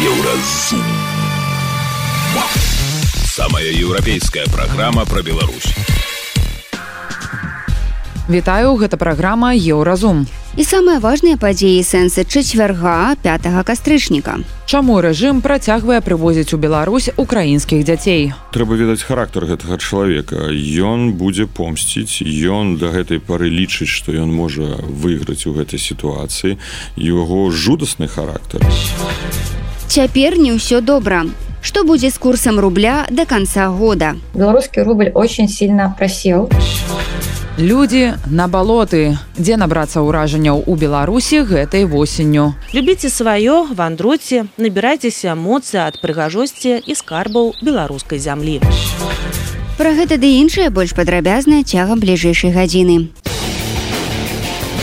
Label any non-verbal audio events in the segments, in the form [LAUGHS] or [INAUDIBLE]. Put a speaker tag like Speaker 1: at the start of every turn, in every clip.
Speaker 1: Еўразум. Самая еўрапейская праграма пра Беларусь.
Speaker 2: Вітаю, гэта праграма Еўразум.
Speaker 3: І самыя важныя падзеі сэнсы чацвярга 5 кастрычніка.
Speaker 2: Чаму рэжым працягвае прывозіць у Беларусь украінскіх дзяцей?
Speaker 4: Трэба ведаць характар гэтага чалавека. Ён будзе помсціць, ён да гэтай пары лічыць, што ён можа выйграць у гэтай сітуацыі яго жудасны характар.
Speaker 3: Цяпер не ўсё добра. Што будзе з курсам рубля до конца года?
Speaker 5: Беларускі рубль очень сильно просел.
Speaker 2: Людзі на балоты, дзе набрацца ўражанняў у Беларусі гэтай восенню.
Speaker 6: Любіце сваё, вандруйце, набірайцеся эмоцыі ад прыгажосці і скарбаў беларускай зямлі.
Speaker 3: Пра гэта ды іншае больш падрабязна цягам бліжэйшай гадзіны.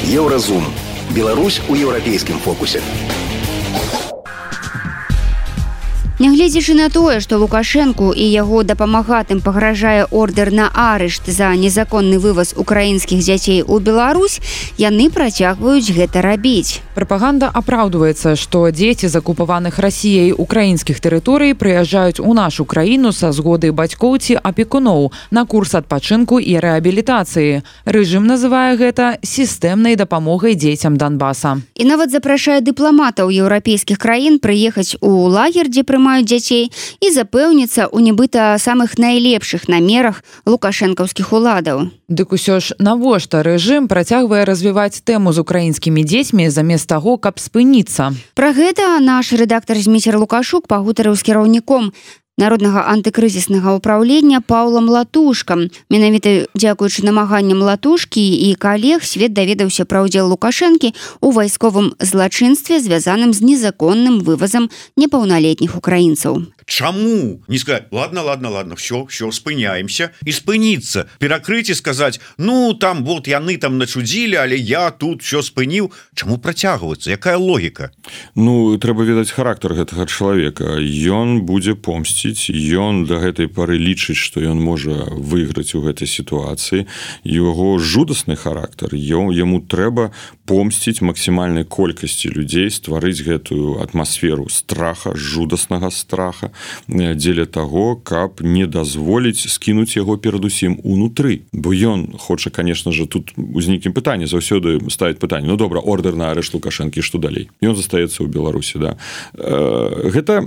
Speaker 1: Еўразум. Беларусь у еўрапейскім фокусе.
Speaker 3: Нягледзячы на тое, што Лукашэнку і яго дапамагатым пагражае ордер на арышт за незаконны вываз украінскіх дзяцей у Беларусь, яны працягваюць гэта рабіць.
Speaker 2: Прапаганда апраўдваецца, што дзеці закупаваных расіяй украінскіх тэрыторый прыязджаюць у нашу краіну са згоды бацькоў ці апекуноў на курс адпачынку і рэабілітацыі. Рэжым называе гэта сістэмнай дапамогай дзецям Донбаса.
Speaker 3: І нават запрашае дыпламатаў еўрапейскіх краін прыехаць у лагер, дзе прымаюць дзяцей і запэўніцца ў нібыта самых найлепшых намерах лукашэнкаўскіх уладаў.
Speaker 2: Дык усё ж навошта рэжым працягвае развіваць тэму з украінскімі дзецьмі замест таго, каб спыніцца.
Speaker 3: Пра гэта наш рэдактар зміцер лукашук пагутарыў з кіраўніком народнага антыкрызіснага ўправлення паўлам латушкам. Менавіта дзякуючы намаганням латушкі і калег свет даведаўся пра ўдзел лукашэнкі у вайсковым злачынстве звязаным з незаконным вывазам непаўналетніх украінцаў
Speaker 7: Чаму? Не сказать ладно ладно ладно все все спыняемся. І спыніцца перакрыць і сказаць ну там вот яны там начудзілі але я тут все спыніў Чаму працягваецца якая логіка?
Speaker 4: Ну трэба ведаць характар гэтага чалавека. Ён будзе помсціць ён да гэтай пары лічыць што ён можа выйграць у гэтай сітуацыі. Яго жудасны характар ён яму трэба помсціць максімальнай колькасці людзей стварыць гэтую атмасферу страха жудаснага страха дзеля таго каб не дазволіць скінуць яго перадусім унутры. Бо ён хоча конечно же тут узнікім пытанне заўсёды ставіць пытанне Ну добра ордер на арышт лукашэнкі што далей? Ён застаецца ў беларусі да. Э, гэта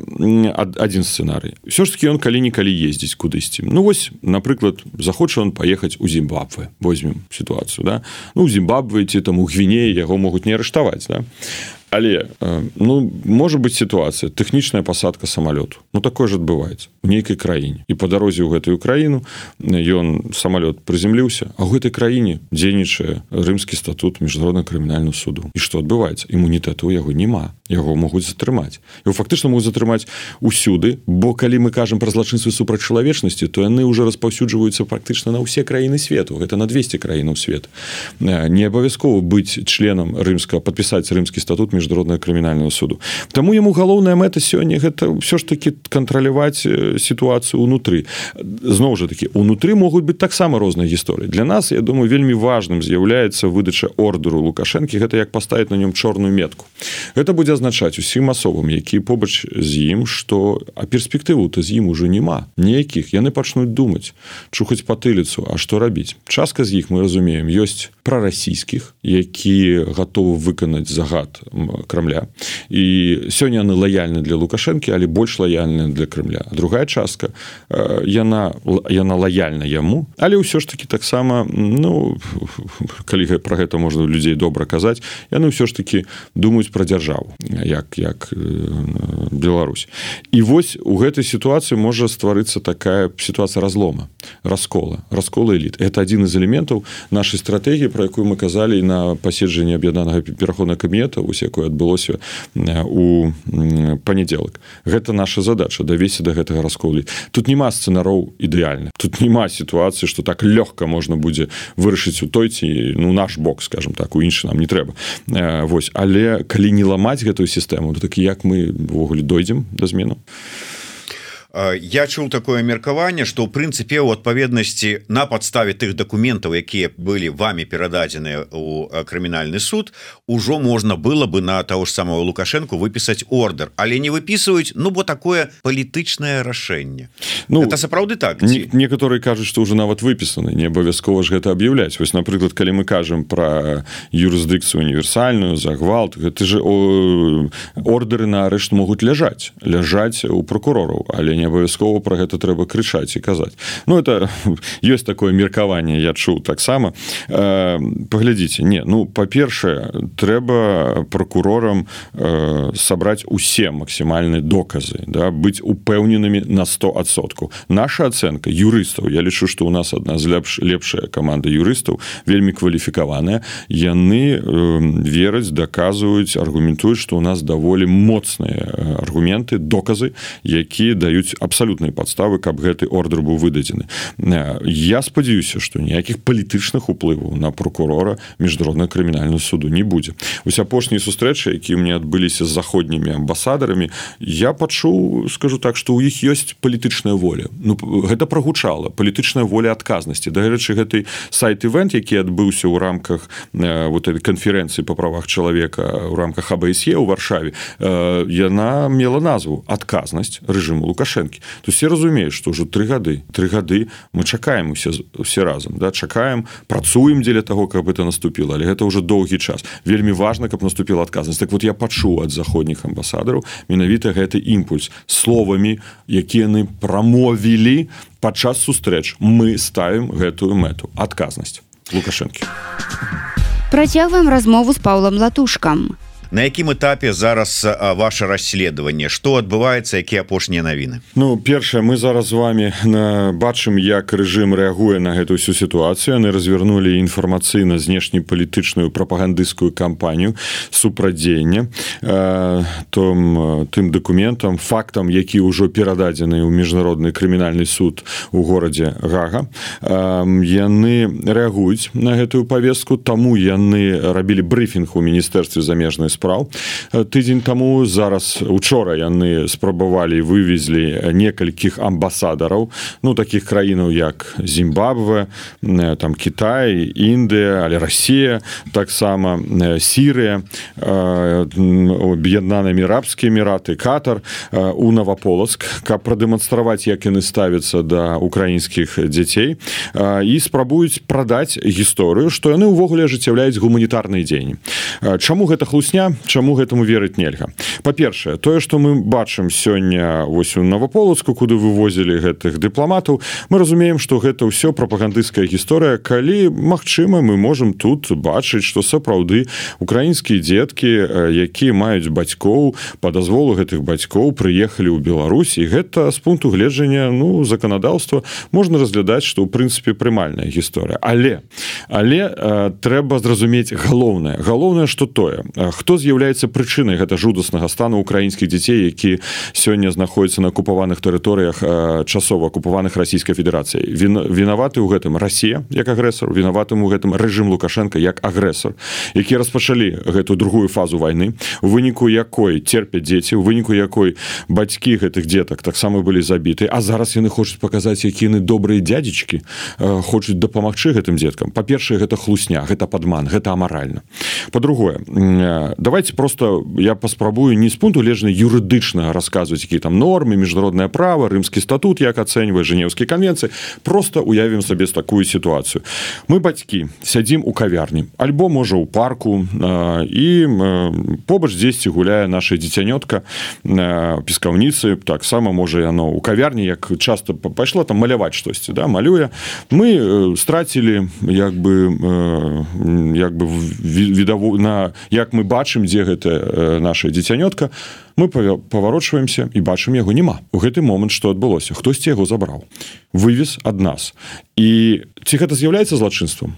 Speaker 4: адзін сцэнарый. Все ж таки ён калі-нікалі ездзіць кудысьці. Ну вось напрыклад захоча он паехаць у зімбабве возьмем сітуацыю да. Ну зімбабве ці там у гвіне яго могуць не арыштаваць да але ну можа быть сітуацыя тэхнічная пасадка самалёту ну такое ж адбываецца у нейкай краіне і по дарозе ў гэтую краіну ён самалёт прыземліўся а гэтай краіне дзейнічае рымскі статут міжнародна крымінальную суду і што адбываецца імунітэту у яго няма яго могуць затрымаць і фактычна могуць затрымаць усюды. Бо калі мы кажам пра злачынствы супраць чалавечнасці то яны уже распаўсюджваюцца практычна на ўсе краіны свету. Гэта на 200 краінаў свет не абавязкова быць членам рымска подпісаць рымскі статут міжнароднага крымінального суду Таму яму галоўная мэта сёння гэта ўсё ж таки кантраляваць сітуацыю унутры зноў жа таки унутры могуць быць таксама розныя гісторыі для нас я думаю вельмі важным з'яўляецца выдача ордеру лукашэнкі гэта як паставіць на нём чорную метку. Это будзе азначаць усім асобам які побач з ім что а перспектыву то з ім ужо няма нейкіх яны пачнуць думаць чухаць патыліцу А што рабіць частка з іх мы разумеем ёсць прарасійскіх які гатовы выканаць загад крамля. І сёння яны лаяльны для лукашэнкі але больш лаяльны для крымля другая частка яна яна лаяльна яму але ўсё ж таки таксама ну калі про гэта можна людзей добра казаць яны ўсё ж таки думаюць пра дзяржаву як як Беларусь. І вось у гэтай сітуацыі можа стварыцца такая сітуацыя разлома раскола раскола эліт. Это адзін з элементаў нашай стратэгіі про якую мы казалі на паседжанні аб'яднанага пераходна камета ось якое адбылося у панядзелак. Гэта наша задача давесці до гэтага расколі тут няма сцэнароў ідэальна тут няма сітуацыі что так лёгка можна будзе вырашыць у той ці ну наш бок скажем так у іншы нам не трэба. Вось але калі не ламаць гэтую сістэму то такі як мы ввогуле дойдзем да змену
Speaker 7: я чуў такое меркаванне что ў прынцыпе у адпаведнасці на подставе тых документаў якія былі вами перададзеныя у крымінальны суд ужо можна было бы на того ж самого лукашенко выпісаць ордер. Але не выписываюць Ну бо такое палітычнае рашэнне Ну это сапраўды так
Speaker 4: не, некаторые кажуць что уже нават выпісаны не абавязкова ж гэта аб'яўляць вось напрыклад калі мы кажам про юрысдыкцыю універсальную за гвалт гэта же ордеры на арышт могуць ляжаць ляжаць у прокурораў але не абавязкова про гэта трэба крычаць і казаць. Ну это [LAUGHS] ёсць такое меркаванне я чуў таксама. Э, паглядзіце не ну па-першае трэба прокурорам э, сабраць усе максімальныя доказы да быць упэўненымі на 100сотку наша ацэнка юрыстаў я лічу что у нас одна з лепш лепшая команда юрыстаў вельмі кваліфікаваная яны э, вераць даказваюць аргументуюць что у нас даволі моцныя аргументы доказы якія даюць абсалютныя подставы каб гэты ордер быў выдадзены. Э, я спадзяюся что ніякіх палітычных уплываў на прокурора міжнародна крымінальную суду не будзе. Ось апошнія сустрэчы якія мне адбыліся з заходнімі амбасадарамі я пачуў скажу так что у іх ёсць палітычная воля. Ну гэта прогучала палітычная воля адказнасці. Дарэчы гэты сайт ивент які адбыўся ў рамках э, вот этой канферэнцыі по правах чалавека у рамках абсе у варшаве э, яна мела назву адказнасць рэжыму лукашэнкі то все разумеюць что ўжо тры гады тры гады мы чакаем усе все разам да чакаем працуем дзеля того каб это наступіла але гэта ўжо доўгі час. Вельмі важно каб наступіла адказнасць. Так вот я пачуў ад заходніх амбасадараў менавіта гэты імпульс словамі якія яны прамовілі падчас сустрэч. Мы ставім гэтую мэту. Адказнасць. Лукашэнкі.
Speaker 3: Працягваем размову з паўлам латушкам
Speaker 7: на якім этапе зараз ваше расследаванне? Что адбываецца якія апошнія навіны?
Speaker 4: Ну першае мы зараз з вами на бачым як рэжым рэагуе на гэту всю сітуацыю. Яны развернули інфармацыйна знешнепалітычную прапагандысцкую кампанію супрадзення э, том тым документам фактам які ўжо перададзены ў міжнародны крымінальны суд у горадзе гага. Э, яны рэагуюць на гэтую повестку таму яны рабілі брыфінг у міністэрстве замежнай спраў тыдзень таму зараз учора яны спрабавалі вывезлі некалькіх амбасадараў ну таких краінаў як зімбабве там Кітай Індыя але Росія таксама сірыя аб'яднанымі рабскія эміраты катар у наваполацк каб прадэманстраваць як яны ставяцца да украінскіх дзяцей і спрабуюць прадаць гісторыю што яны ўвогуле ажыццяўляюць гуманітарныя дзеянні Чаму гэта хлусня чаму гэтаму верыць нельга. Па-першае тое что мы бачым сёння вось у наваполацку куды вывозілі гэтых дыпламатаў мы разумеем что гэта ўсё прапагандысцкая гісторыя. Калі Мачыма мы можем тут бачыць что сапраўды украінскія дзеткі якія маюць бацькоў по дазволу гэтых бацькоў прыехалі ў Беларусь. І гэта з пункту гледжання ну заканадаўства можна разглядаць что ў прынцыпе прымальная гісторыя. Але але э, трэба зразумець галоўнае. Галоўнае что тое. Хто з'яўляецца прычынай гэта жудаснага стану украінскіх дзяцей які сёння знаходзяцца на акупаваных тэрыторыях часова акупаваных расійскай федэрацыяй. Вінаваты ў гэтым Росія як агрэсар вінаватым у гэтым рэжым лукашенко як агрэсар які распачалі гэтую другую фазу войны у выніку якой терпяць дзеці у выніку якой бацькі гэтых дзетак таксама былі забіты а зараз яны хочуць паказаць які яны добрыя дядзечкі хочуць дапамагчы гэтым дзеткам. Па-першае гэта хлусня гэта падман гэта амаральна. По-другое давай давайте просто я паспрабую не з пункту лежны юрыдычна расказваць які там нормы міжнароднае права рымскі статут як ацэньвае жэнеўскі канвенцыі просто уявім сабе з такую сітуацыю мы бацькі сядзім у кавярні альбо можа ў парку э, і э, побач дзесьці гуляе наша дзіцянётка э, пескаўніцы таксама можа яно у кавярні як часто пайшла там маляваць штосьці да малюе мы э, страцілі як бы э, як бы відаву на як мы бачым бачым дзе гэта наша дзіцянётка мы паварочваемся і бачым яго няма. У гэты момант што адбылося? Хтосьці яго забраў. Вывез ад нас. І ці гэта з'яўляецца злачынствам?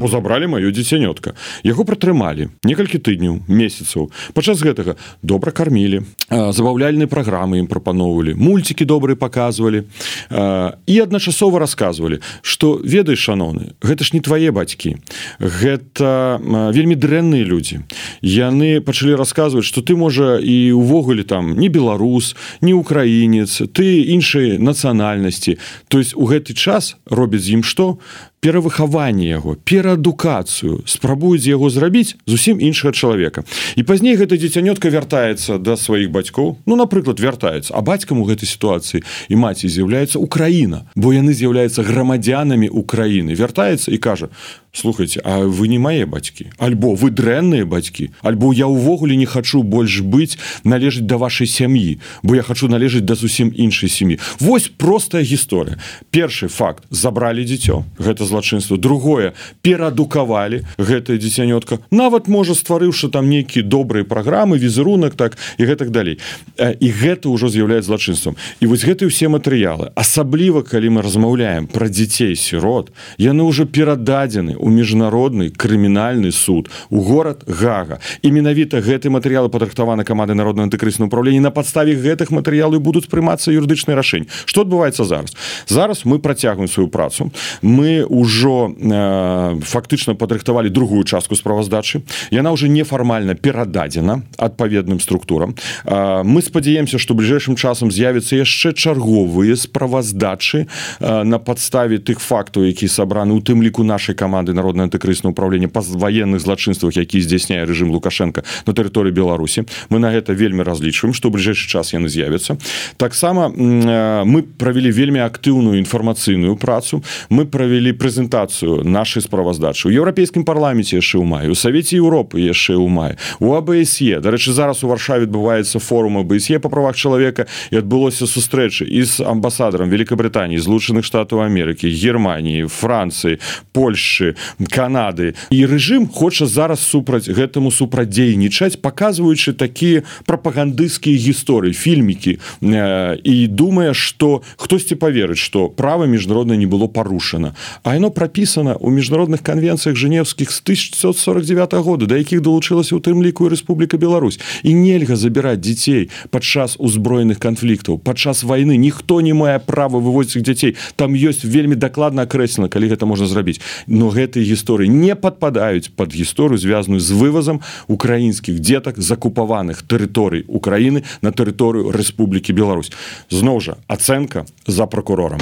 Speaker 4: Ну, забралі маё дзіцянётка. Яго пратрымалі некалькі тыдняў месяцаў. Падчас гэтага добра кармілі забаўляльныя праграмы ім прапаноўвалі мульцікі добрыя паказвалі і адначасова рассказывалі што ведаеш шаноўны гэта ж не твае бацькі. Гэта вельмі дрэнныя людзі. Яны пачалі расказваць что ты можа і увогуле там не беларус не украінец ты іншай нацыянальнасці. То есть у гэты час робяць з ім што перавыхаванне яго пераадукацыю спрабуюць яго зрабіць зусім іншага чалавека. І пазней гэта дзіцянётка вяртаецца да сваіх бацькоў. Ну напрыклад вяртаецца. А бацькам у гэтай сітуацыі і маці з'яўляецца Украіна бо яны з'яўляюцца грамадзянамі Украіны. Вяртаецца і кажа слухайте А вы не мае бацькі? Альбо вы дрэнныя бацькі? Альбо я ўвогуле не хачу больш быць належыць да вашай сям'і бо я хочу належыць да зусім іншай сям'і Вось простая гісторыя. Першы факт. Забралі дзіцё. Гэта злачынства другое. Перадукавалі гэтая дзіцянётка нават можа стварыўшы там нейкія добрыя праграмы візерунак так і гэтак далей. І гэта ўжо з'яўляецца злачынствам. І вось гэты ўсе матэрыялы. Асабліва калі мы размаўляем пра дзяцей сірот яны ўжо перададзены у міжнародны крымінальны суд у горад гага. І менавіта гэты матэрыялы падрыхтаваны каманды народна антыкрысна управлення на падставе гэтых матэрыялы будуць прымацца юрыдычныя рашэнні. Что адбываецца зараз? Зараз мы працягваем сваю працу. Мы ўжо э, фактычна падрыхтавалі другую частку справаздачы. Яна уже нефармальна перададзена адпаведным структурам. Э, мы спадзяемся что бліжэйшым часам з'явіцца яшчэ чарговыя справаздачы э, на падставе тых фактаў які сабраны у тым ліку нашай каманды народное антыкрысна управление па военных злачынствах які здзяйсняе режим лукашенко на тэрыторыі беларусі. Мы на гэта вельмі разлічваем что бліжэйшы час яны з'явятся таксама мы провели вельмі актыўную інфармацыйную працу. Мы провели прэзентацыю нашай справаздачы у еўрапейскім парламенце яшчэ ў маю у савеце Еўропы яшчэ ў мае у абсе дарэчы зараз у варшаве адбываецца форум абсе по правах чалавека і адбылося сустрэчы і з амбасадарам Великабританіі злучаных штатаў Амерыкі Германії Францыі Польши Канады. І рэжым хоча зараз супраць гэтаму супрадзейнічаць паказваючы такія прапагандысцкія гісторыі фільмікі э, і думае что хтосьці поверыць что права міжнародна не было парушана а яно пропісана у міжнародных конвенцыях женевскіх с 1949 года да якіх долучылася у тым ліку Рэспубліка Беларусь. І нельга забіраць дзяцей падчас узброеных канфліктаў падчас войны. Ніхто не мае права вывозіць дзяцей там ёсць вельмі дакладна акрэслена калі гэта можна зрабіць но гэтыя гісторыі не падпадаюць под гісторыю звязаную з вывазам украінскіх дзетак закупаваных тэрыторый Украіны на тэрыторыю Рэспублікі Беларусь. Зноў жа ацэнка за прокурорам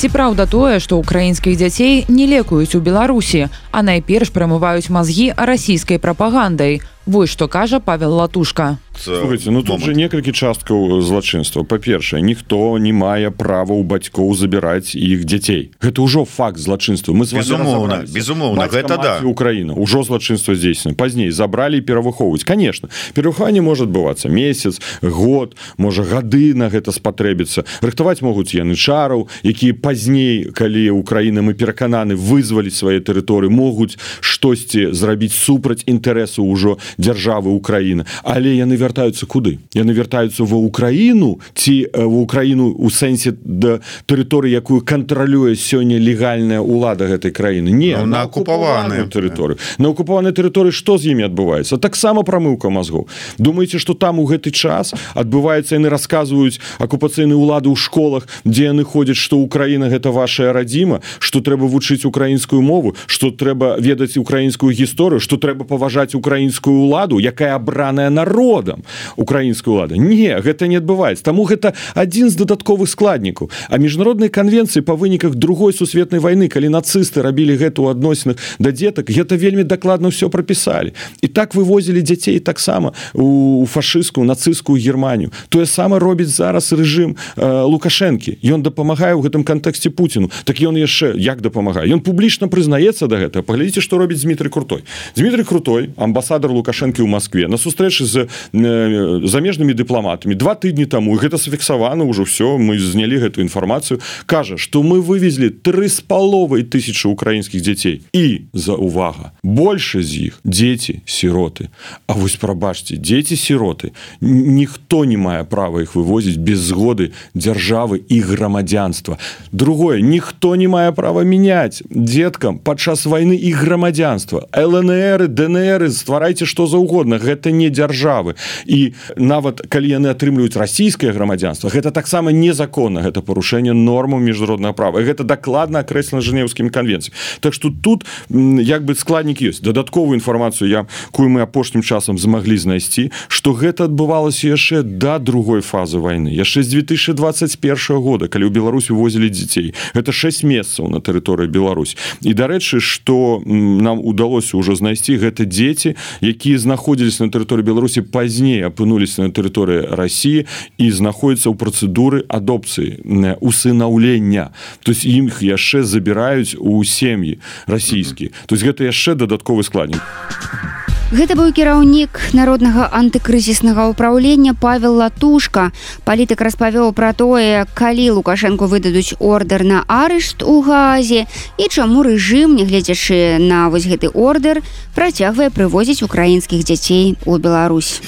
Speaker 2: ці праўда тое што украінскіх дзяцей не лекуюць у беларусі а найперш прамываюць мазгі расійскай прапагандай вось што кажа павел латушка.
Speaker 4: Слухайте, ну тут же некалькі часткаў злачынства. Па-першае ніхто не мае права ў бацькоў забіраць іх дзяцей. Гэта ўжо факт злачынства. Мы
Speaker 7: безумоўна безумоўна гэта да.
Speaker 4: Украіна ўжо злачынства здзейснена. Пазней забралі перавыхоўваць конечно перахаванне можа адбывацца месяц год можа гады на гэта спатрэбіцца. Рыхтаваць могуць яны чараў якія пазней калі Украіна мы перакананы вызваліць свае тэрыторыі могуць штосьці зрабіць супраць інтарэсу ўжо дзяржавы Украіны. Але яны вяртаюцца куды? Яны вяртаюцца ва ўкраіну ці в украіну у сэнсе да тэрыторыі якую кантралюе сёння легальная ўлада гэтай краіны? Не
Speaker 7: ну, на акупаваную
Speaker 4: тэрыторыю на акупаванай тэрыторыі што з імі адбываецца? Таксама прамыўка мазгоў. Думаеце что там у гэты час адбываецца яны расказваюць акупацыйныя ўлады ў школах дзе яны ходзяць што Украіна гэта ваша радзіма что трэба вучыць украінскую мову что трэба ведаць украінскую гісторыю что трэба паважаць украінскую ўладу якая абраная народам украінскую ўлады не гэта не адбываецца. Таму гэта адзін з дадатковых складнікаў. А міжнароднай канвенцыі па выніках другой сусветнай войны калі нацысты рабілі гэта ў адносінах да дзетак гэта вельмі дакладна ўсё прапісалі. І так вывозілі дзяцей таксама у фашысцкую нацысцкую германію. Тое сама робіць зараз рэжым э, лукашэнкі. Ён дапамагае ў гэтым кантэксце пуціну. Так ён яшчэ як дапамагае? Ён публічна прызнаецца да гэта паглядзіце што робіць Дмітрий крутой. Дмітрий крутой амбасадар лукашэнкі ў Москве на сустрэчы з э, замежнымі дыпламатамі. Два тыдні таму гэта зафіксавана ўжо все мы знялі гэту інфармацыю. Кажа что мы вывезли тры з паловай тысячи украінскіх дзяцей. І за увага больше з іх дзеці сіроты. А вось прабачце дзеці сіроты ніхто не мае права іх вывозіць без згоды дзяржавы і грамадзянства. Другое ніхто не мае права мяняць деткам падчас войны і грамадзянства. Лнр днр стварайце што что заўгодна гэта не дзяржавы. І нават калі яны атрымліваюць расійскае грамадзянство гэта таксама незаконна гэта парушэнне норму міжнароднага права. Гэта дакладна акрэслена жэнеўскімі канвенцыі Так что тут як бы складнік ёсць. Дадатковую інфармацыю я кую мы апошнім часам змаглі знайсці что гэта адбывалася яшчэ да другой фазы войны яшчэ з 2021 года калі ў Беларусь увозілі дзяцей. Это 6 месяцаў на тэрыторыі Беларусь і дарэчы что нам удалося ўжо знайсці гэта дзеці якія знаходзіліся на тэрыторыі Беларусі пазней апынуліся на тэрыторыі Росіі і знаходзяцца ў працэдуры адопцыі усынаўлення то есть іх яшчэ забіраюць у сем'і расійскі то есть гэта яшчэ дадатковы складнік
Speaker 3: Гэта быў кіраўнік народнага антыкрызіснага ўпраўлення Павел Латушка. Палітык распавёў пра тое, калі Лукашэнку выдадуць ордер на арышт у газе і чаму рэжым, нягледзячы на вось гэты ордер, працягвае прывозіць украінскіх дзяцей у Беларусь.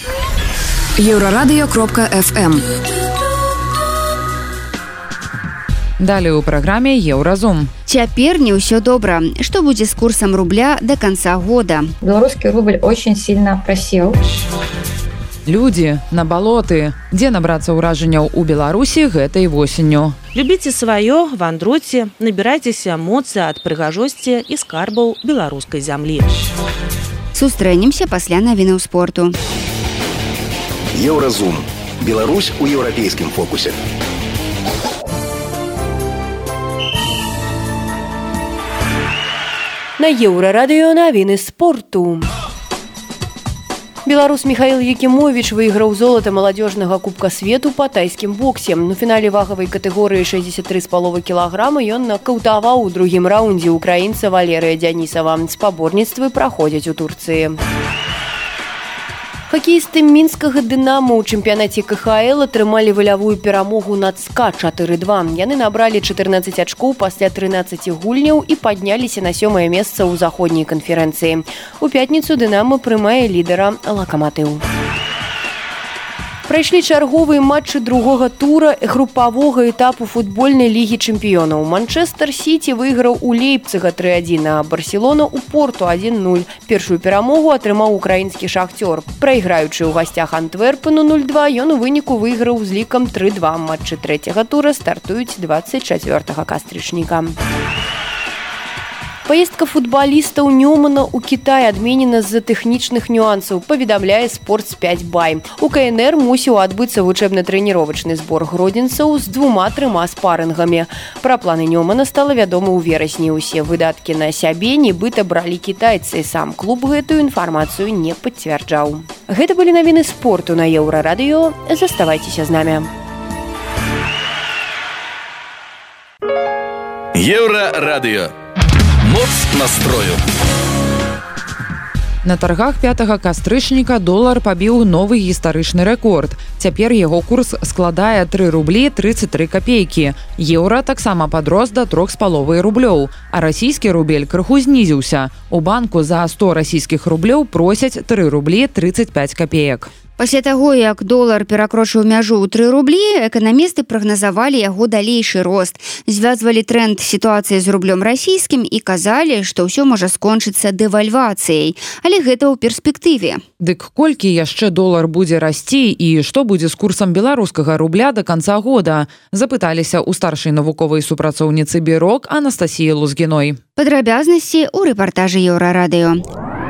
Speaker 8: Еўрарадыё кропка FM.
Speaker 2: Далее у праграме еўразум.
Speaker 3: Цяпер не ўсё добра. Што будзе з курсам рубля до конца года?
Speaker 5: Беларускі рубль очень сильно просел.
Speaker 2: Людзі на балоты, дзе набрацца ўражанняў у Беларусі гэтай восенню.
Speaker 6: Любіце сваё, вандруйце, набірайцеся моцы ад прыгажосці і скарбаў беларускай зямлі.
Speaker 3: Сустрэнемся пасля навінаў спорту.
Speaker 1: Еўразум. Беларусь у еўрапейскім фокусе.
Speaker 9: На еўрарадыё навіны спорту. Беларус Михаил Якімович выйграў золата маладзёжнага кубка свету па тайскім боксе. На фінале вагавай катэгорыі 63 з паловы кілаграма ён накаўтаваў у другім раўндзе украінца Валерыя Дзянісава. Спаборніцтвы праходзяць у Турцыі. Хакеісты мінскага дынаму ў чэмпіянаце КХЛ атрымалі валявую перамогу над ска 4-2. Яны набралі 14 ачкоў пасля 13 гульняў і падняліся на сёмае месца ў заходняй канферэнцыі. У пятніцу дынама прымае лідара лакаматыў прайшлі чарговыя матчы другога тура групавога этапу футбольнай лігі чэмпіёнаў. Манчестер сити выйграў у лейпцыга 31 а барселона у порту 10 першую перамогу атрымаў украінскі шахцёр. Прайграючы ў гасцях антверпену 02 ён у выніку выйграў з лікам 32 матчы трэцяга тура стартуюць 24 кастрычніка. а Паездка футбалістаў Нёмана ў Кітай адменена з-за тэхнічных нюансаў, паведамляе спорт 5 бай. У КНР мусіў адбыцца вучэбна-трэніровачны збор гродзенцаў з двума-трыма спарынгамі. Пра планы Нёмана стала вядома ў верасні. Усе выдаткі на сябе нібыта бралі кітайцы. Сам клуб гэтую інфармацыю не пацвярджаў. Гэта былі навіны спорту на еўрарадыё. Заставайцеся з намі.
Speaker 1: Еўрарадыё моц настрою
Speaker 2: На таргах 5 кастрычніка долар пабіў новы гістарычны рэкорд. Цяпер яго курс складае 3 рублі 33 копейкі. Еўра таксама падрос да трох з паловай рублёў, а расійскі рубель крыху знізіўся. У банку за 100 расійскіх рублёў просяць 3 рублі 35 копеек.
Speaker 3: Пасля таго, як долар перакрочыў мяжу ў тры рублі, эканамісты прагназавалі яго далейшы рост. Звязвалі тренд сітуацыі з рублём расійскім і казалі, што ўсё можа скончыцца дэвальвацыяй, але гэта ў перспектыве.
Speaker 2: Дык колькі яшчэ долар будзе расці і што будзе з курсам беларускага рубля да канца года, запыталіся ў старшай навуковай супрацоўніцы бюрок Анастасіі Лузгіной.
Speaker 3: Падрабязнасці ў рэпартажы еўрарадыё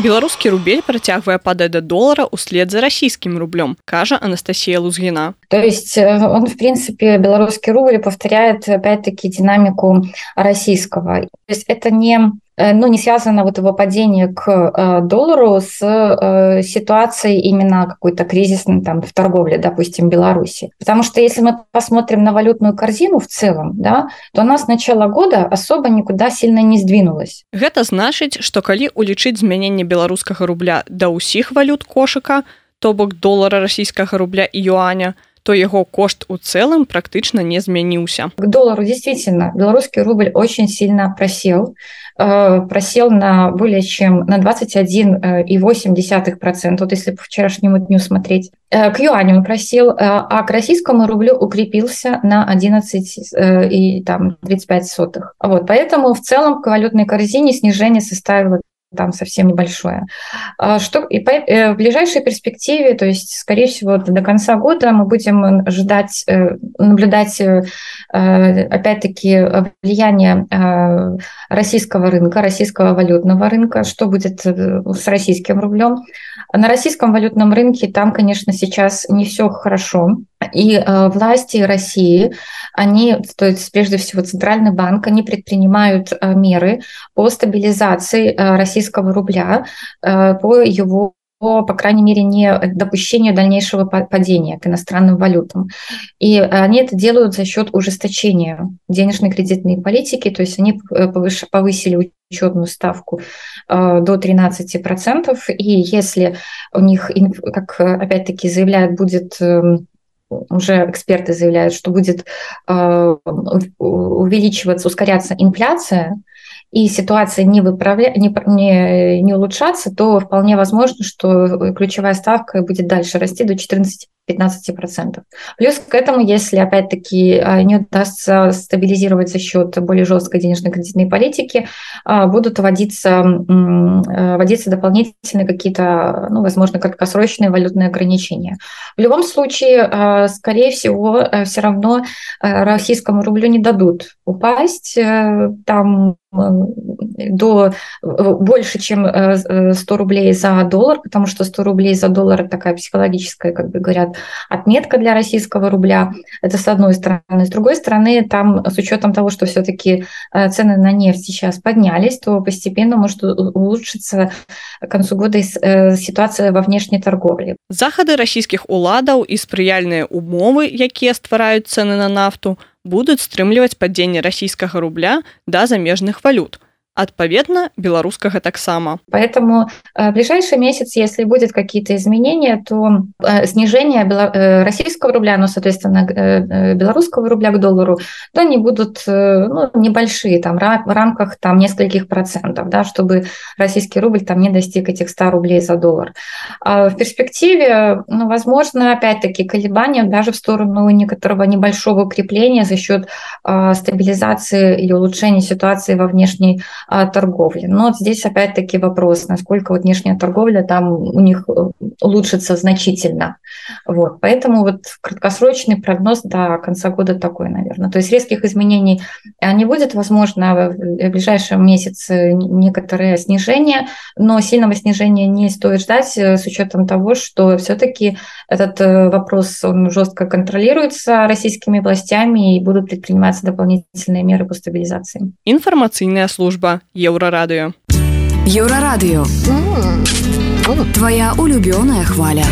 Speaker 10: беларускі рубель працягвае падаць да долара услед за расійскім рублем кажа Анастасія лузгіна.
Speaker 5: То есть э, он в принципе белорусский рубль повторяет опять-таки динамику российского. То есть это не ну, не связано вот его падение к э, доллару с э, ситуацией именно какой-то кризисной там в торговле, допустим, Беларуси. Потому что если мы посмотрим на валютную корзину в целом, да, то она с начала года особо никуда сильно не сдвинулась.
Speaker 10: Это значит, что коли уличить изменение белорусского рубля до усих валют кошика, то бок доллара российского рубля и юаня, то яго кошт у цэлым практычна не змяніўся.
Speaker 5: К доллару действительно белорусский рубль очень сильно просел. Э, просел на более чем на 21,8%, вот если по вчерашнему дню смотреть. Э, к юаню он просел, э, а к российскому рублю укрепился на 11 и там 35 сотых. Вот, поэтому в целом к валютной корзине снижение составило там совсем небольшое. Что и по, в ближайшей перспективе, то есть, скорее всего, до конца года мы будем ожидать, наблюдать опять-таки влияние российского рынка, российского валютного рынка, что будет с российским рублем. На российском валютном рынке там, конечно, сейчас не все хорошо. И э, власти России, они, то есть прежде всего Центральный банк, они предпринимают э, меры по стабилизации э, российского рубля, э, по его по, по крайней мере, не допущению дальнейшего падения к иностранным валютам. И они это делают за счет ужесточения денежной кредитной политики, то есть они э, повысили учетную ставку э, до 13%, и если у них, как опять-таки заявляют, будет эм, уже эксперты заявляют, что будет э, увеличиваться, ускоряться инфляция, и ситуация не, выправля... не, не, не улучшаться, то вполне возможно, что ключевая ставка будет дальше расти до 14 15%. Плюс к этому, если опять-таки а, не удастся стабилизировать за счет более жесткой денежной кредитной политики, а, будут вводиться, а, вводиться дополнительные какие-то, ну, возможно, краткосрочные валютные ограничения. В любом случае, скорее всего, все равно российскому рублю не дадут упасть. Э, там до больше, чем 100 э, рублей за доллар, потому что 100 рублей за доллар – такая психологическая, как бы говорят, отметка для российского рубля. Это с одной стороны. С другой стороны, там с учетом того, что все-таки э, цены на нефть сейчас поднялись, то постепенно может улучшиться к концу года э, ситуация во внешней торговле.
Speaker 10: Захады российских уладаў и спрыяльныя умовы, якія ствараюць цены на нафту, будуць стрымліваць падзенне расійскага рубля да замежных валют – Отповедно белорусского таксама.
Speaker 5: Поэтому э, ближайший месяц, если будет какие-то изменения, то э, снижение э, российского рубля, ну, соответственно, белорусского рубля к доллару, то они будут ну, небольшие, там, в рамках там, нескольких процентов, да, чтобы российский рубль там не достиг этих 100 рублей за доллар. А в перспективе, ну, возможно, опять-таки, колебания даже в сторону некоторого небольшого укрепления за счет стабилизации или улучшения ситуации во внешней торговли. Но вот здесь опять-таки вопрос, насколько вот внешняя торговля там у них э, улучшится значительно. Вот. Поэтому вот краткосрочный прогноз до конца года такой, наверное. То есть резких изменений э, не будет, возможно, в ближайшем месяце некоторое снижение, но сильного снижения не стоит ждать э, с учетом того, что все-таки этот вопрос он жестко контролируется российскими властями и будут предприниматься дополнительные меры по стабилизации.
Speaker 10: Информационная служба служба еўрарадыё.
Speaker 8: Еўрарадыё. Твая улюбёная хваля.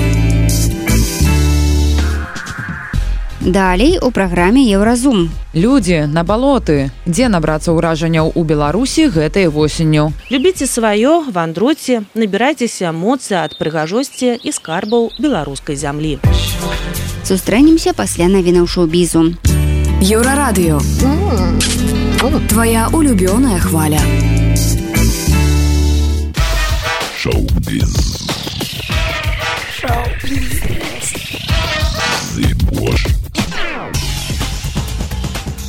Speaker 3: Далей у праграме еўразум.
Speaker 2: Людзі на балоты, дзе набрацца ўражанняў у Беларусі гэтай восенню.
Speaker 6: Любіце сваё, вандруйце, набірайцеся моцы ад прыгажосці і скарбаў беларускай зямлі.
Speaker 3: Сустрэнемся пасля навінаў шоу-бізу.
Speaker 8: Еўрарадыё. Твоя улюбёная хваля. Шоу-біз. Шоу-біз.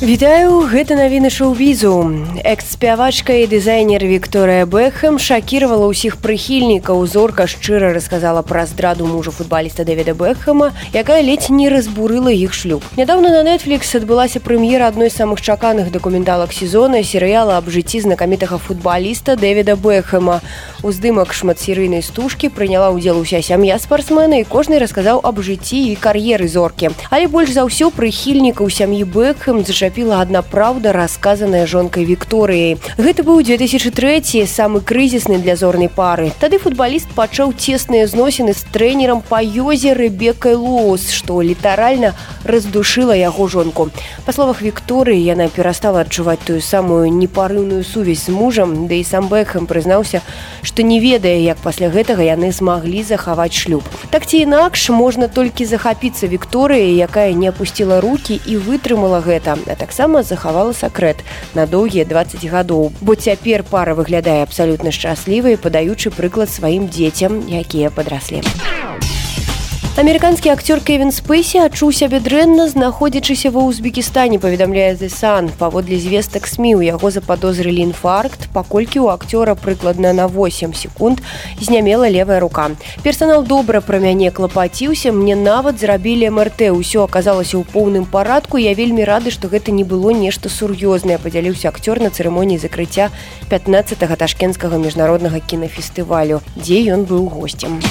Speaker 9: Вітаю гэта навіны шоу-візу. Экс-спявачка і дызайнер Вікторыя Бэхэм шакіравала ўсіх прыхільнікаў зорка шчыра расказала пра здраду мужа футбаліста Дэвіда Бэхэма якая ледзь не разбурыла іх шлюб. Нядаўна на Netflix адбылася прэм'ера адной з самых чаканых дакументалак сезона серыяла аб жыцці знакамітага футбаліста Дэвіда Бэхэма. Уздымак шматсерыйнай стужкі прыняла ўдзел уся сям'я спартсмена і кожны расказаў аб жыцці і кар'еры зоркі. Але больш за ўсё прыхільнікаў сям'і Бэхэм за зачапіла адна праўда расказаная жонкай Вікторыяй. Гэта быў 2003 самы крызісны для зорнай пары. Тады футбаліст пачаў цесныя зносіны з трэнерам па ёзе рэбекай Лоус, што літаральна раздушыла яго жонку. Па словах Вікторыі яна перастала адчуваць тую самую непарыўную сувязь з мужам, да і сам Бэхэм прызнаўся, што не ведае, як пасля гэтага яны змаглі захаваць шлюб. Так ці інакш можна толькі захапіцца Вікторыяй, якая не апусціла руки і вытрымала гэта таксама захавала сакрэт на доўгія 20 гадоў. Бо цяпер пара выглядае абсалютна шчаслівай падаючы прыклад сваім дзецям якія падраслі Амерыканскі акцёр Кевін Спейсі адчуў сябе дрэнна, знаходзячыся ва ўзбекістане, паведамляе The Sun. Паводле звестак СМі у яго западозрылі інфаркт, паколькі ў акцёра прыкладна на 8 секунд знямела левая рука. Персанал добра пра мяне клапаціўся, мне нават зрабілі МРТ. Усё аказалася ў поўным парадку. Я вельмі рады, што гэта не было нешта сур'ёзнае, падзяліўся акцёр на цырымоніі закрыцця 15 ташкенскага міжнароднага кінафестывалю, дзе ён быў госцем.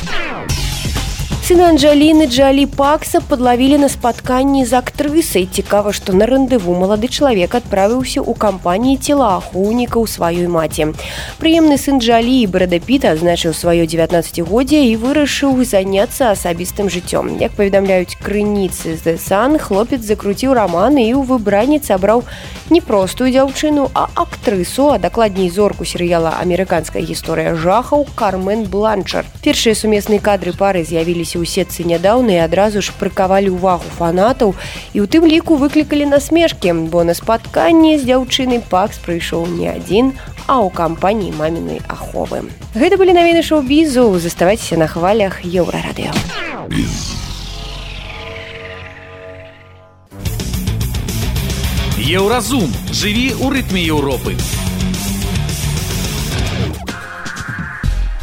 Speaker 9: Сына Анджаліны Джалі Пакса падлавілі на спатканні з актрысай. Цікава, што на рандеву малады чалавек адправіўся ў кампаніі целаахоўнікаў сваёй маці. Прыемны сын Джалі і Брэдапіта адзначыў сваё 19годдзе і вырашыў заняцца асабістым жыццём. Як паведамляюць крыніцы з Дэсан, хлопец закруціў раман і ў выбранніц абраў не простую дзяўчыну, а актрысу, а дакладней зорку серыяла амерыканская гісторыя жахаў Кармен Бланчар. Першыя сумесныя кадры пары з'явіліся ў сетцы нядаўна і адразу ж прыкавалі ўвагу фанатаў і ў тым ліку выклікалі насмешкі, бо на спатканні з дзяўчынай пакс прыйшоў не адзін, а ў кампаніі мамінай аховы. Гэта былі навіны шоу-бізу, заставайцеся на хвалях еўрарадыё.
Speaker 1: Еўразум жыві ў рытме Еўропы.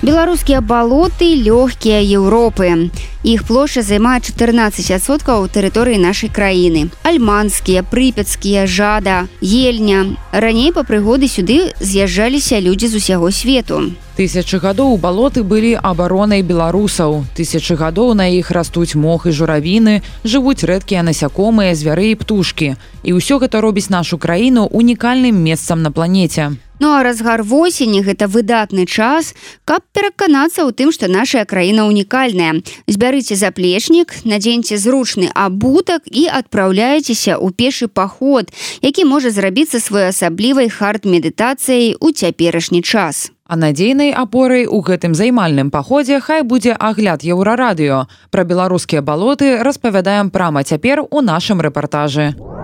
Speaker 3: Беларускія балоты лёгкія Еўропы. Іх плошча займае 14соткаў тэрыторыі нашай краіны. Альманскія, прыпецкія, жада, ельня. Раней па прыгоды сюды з'язджаліся людзі з усяго свету.
Speaker 2: Тысячы гадоў балоты былі абаронай беларусаў. Тысячы гадоў на іх растуць мох і журавіны, жывуць рэдкія насякомыя, звяры і птушкі. І ўсё гэта робіць нашу краіну унікальным месцам на планеце.
Speaker 3: Ну а разгар восені гэта выдатны час, каб пераканацца ў тым, што наша краіна унікальная. Збярыце заплечнік, надзеньце зручны абутак і адпраўляецеся ў пешы паход, які можа зрабіцца своеасаблівай хард-медытацыяй у цяперашні час.
Speaker 2: А надзейнай апорай у гэтым займальным паходзе хай будзе агляд еўрарадыё. Пра беларускія балоты распавядаем прама цяпер у нашым рэпартажы.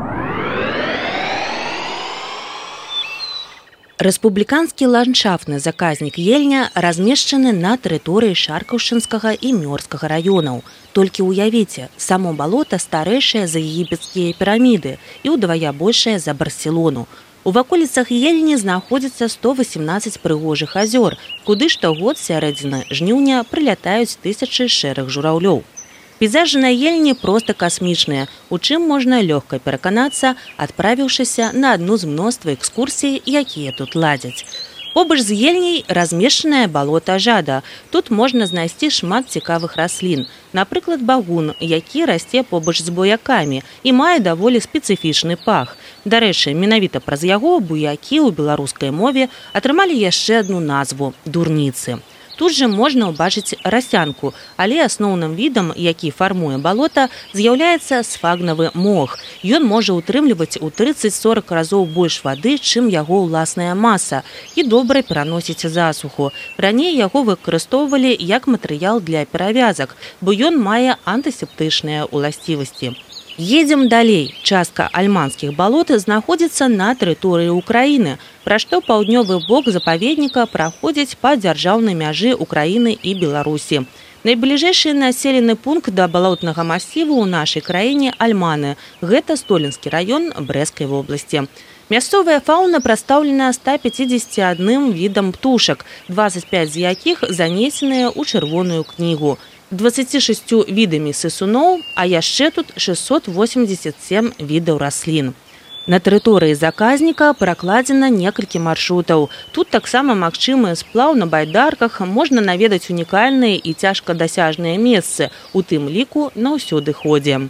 Speaker 6: Рэспубліканскі ландшафтны заказнік ельня размешчаны на тэрыторыі шаркаўшчынскага і мёрзскага раёнаў. Толькі ўявіце, само балота старэйшае за егіпецкія піраміды і ўдвая большае за барселону. У ваколіцах ельні знаходзіцца 118 прыгожых азёр, куды штогод сярэдзіна жніўня прылятаюць тысячы шэрых жураўлёў. Пейзажы на ельні проста касмічныя, у чым можна лёгка пераканацца, адправіўшыся на адну з мноства экскурсій, якія тут ладзяць. Побач з ельняй размешчанае балота жада. Тут можна знайсці шмат цікавых раслін. Напрыклад, багун, які расце побач з буякамі і мае даволі спецыфічны пах. Дарэчы, менавіта праз яго буякі ў беларускай мове атрымалі яшчэ адну назву дурніцы. Тут жа можна ўбачыць расянку, але асноўным відам, які фармуе балота, з'яўляецца сфагнавы мох. Ён можа ўтрымліваць у 30-40 разоў больш вады, чым яго ўласная маса і добра пераносіць засуху. Раней яго выкарыстоўвалі як матэрыял для перавязак, бо ён мае антысептычныя ўласцівасці. Едзем далей. Частка альманскіх балот знаходзіцца на тэрыторыі ўкраіны, пра што паўднёвы бок запаведніка праходзіць па дзяржаўнай мяжы ўкраіны і Беларусі. Найбліжэйшы населены пункт да балотнага масіву ў нашай краіне альманы. Гэта столінскі раён брэскай вобласці. Мясцовая фауна прадстаўлена 151 відам птушак, 25 з якіх занесеныя ў чырвоную кнігу. 26 відамі сысуноў, а яшчэ тут 687 відаў раслін. На тэрыторыі заказніка пракладзена некалькі маршрутаў. Тут таксама магчымы сплаў на байдарках можна наведаць унікальныя і цяжка дасяжныя месцы, у тым ліку на ўсюды ходзе.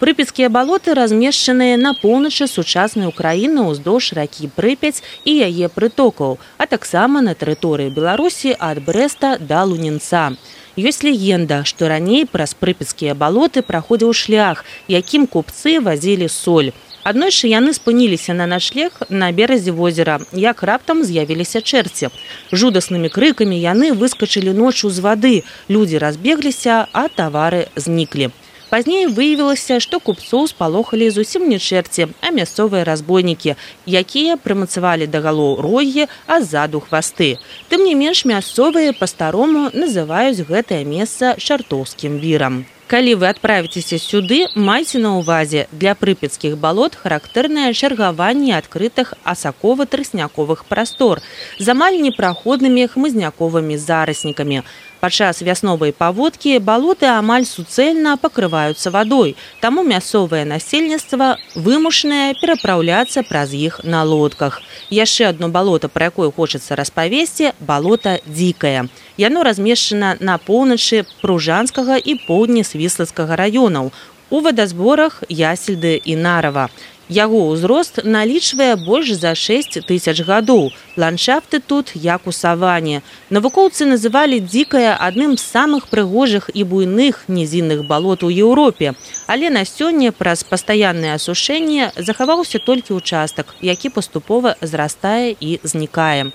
Speaker 6: Прыпецкія балоты размешчаныя на поўначы сучаснай Украіны ўздоўж ракі прыпяць і яе прытокаў, а таксама на тэрыторыі Беларусі ад Брэста да Лунінца. Ёсць легенда, што раней праз прыпецкія балоты праходзіў шлях, якім купцы вазілі соль. Аднойчы яны спыніліся на начлег на беразе возера, як раптам з'явіліся чэрці. Жудаснымі крыкамі яны выскачылі ноччу з вады, людзі разбегліся, а тавары зніклі. Пазней выявілася, што купцоў спалохалі зусім не чэрці, а мясцовыя разбойнікі, якія прымацавалі да галоў рогі, а ззаду хвасты. Тым не менш мясцовыя па-старому называюць гэтае месца шартоўскім вірам. Калі вы адправіцеся сюды, майце на ўвазе для прыпецкіх балот характэрнае чаргаванне адкрытых асакова-трысняковых прастор з амаль непраходнымі хмызняковымі зараснікамі. Падчас вясновай паводкі балоты амаль суцэльна пакрываюцца вадой, таму мясцовае насельніцтва вымушанае перапраўляцца праз іх на лодках. Яшчэ одно балота, пра якое хочацца распавесці балота дзікае. Яно размешчана на поўначы пружанскага і поўдні свіслацкага раёнаў. У вадазборах ясельды і нарава. Яго ўзрост налічвае больш за 6 тысяч гадоў. Ландшафты тут як у саване. Навукоўцы называлі дзікае адным з самых прыгожых і буйных нізінных балот у Еўропе. Але на сёння праз пастаяннае асушэнне захаваўся толькі ўчастак, які паступова зрастае і знікае.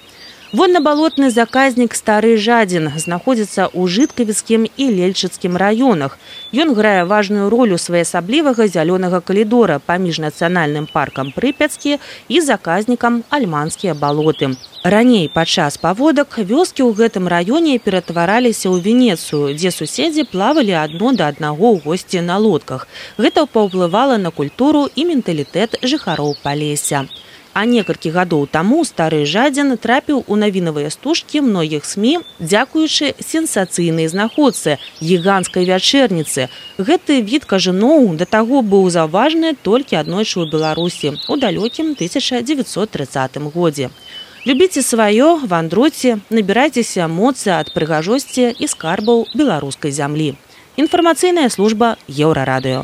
Speaker 6: Водна-балотны заказнік стары жадзін знаходзіцца ў жыткавіцкім і лельчыцкім раёнах. Ён грае важную ролю своеасаблівага зялёнага калідора паміж нацыянальным паркам прыпяцкі і заказнікам альманскія балоты. Раней падчас паводак вёскі ў гэтым раёне ператвараліся ў венецыю, дзе суседзі плавалі адно да аднаго ў госці на лодках. Гэта паўплывала на культуру і менталітэт жыхароў палеся. А некалькі гадоў таму стары жадзін трапіў у навінавыя стужкі многіх сМ, дзякуючы сенсацыйнай знаходцы гіганцкай вячэрніцы. Гэты від кажаноў да таго быў заўважны толькі аднойчы ў Беларусі у далёкім 1930 годзе. Любіце сваё, вандруйце, набірайцеся моцы ад прыгажосці і скарбаў беларускай зямлі. Інфармацыйная служба еўрарадыё.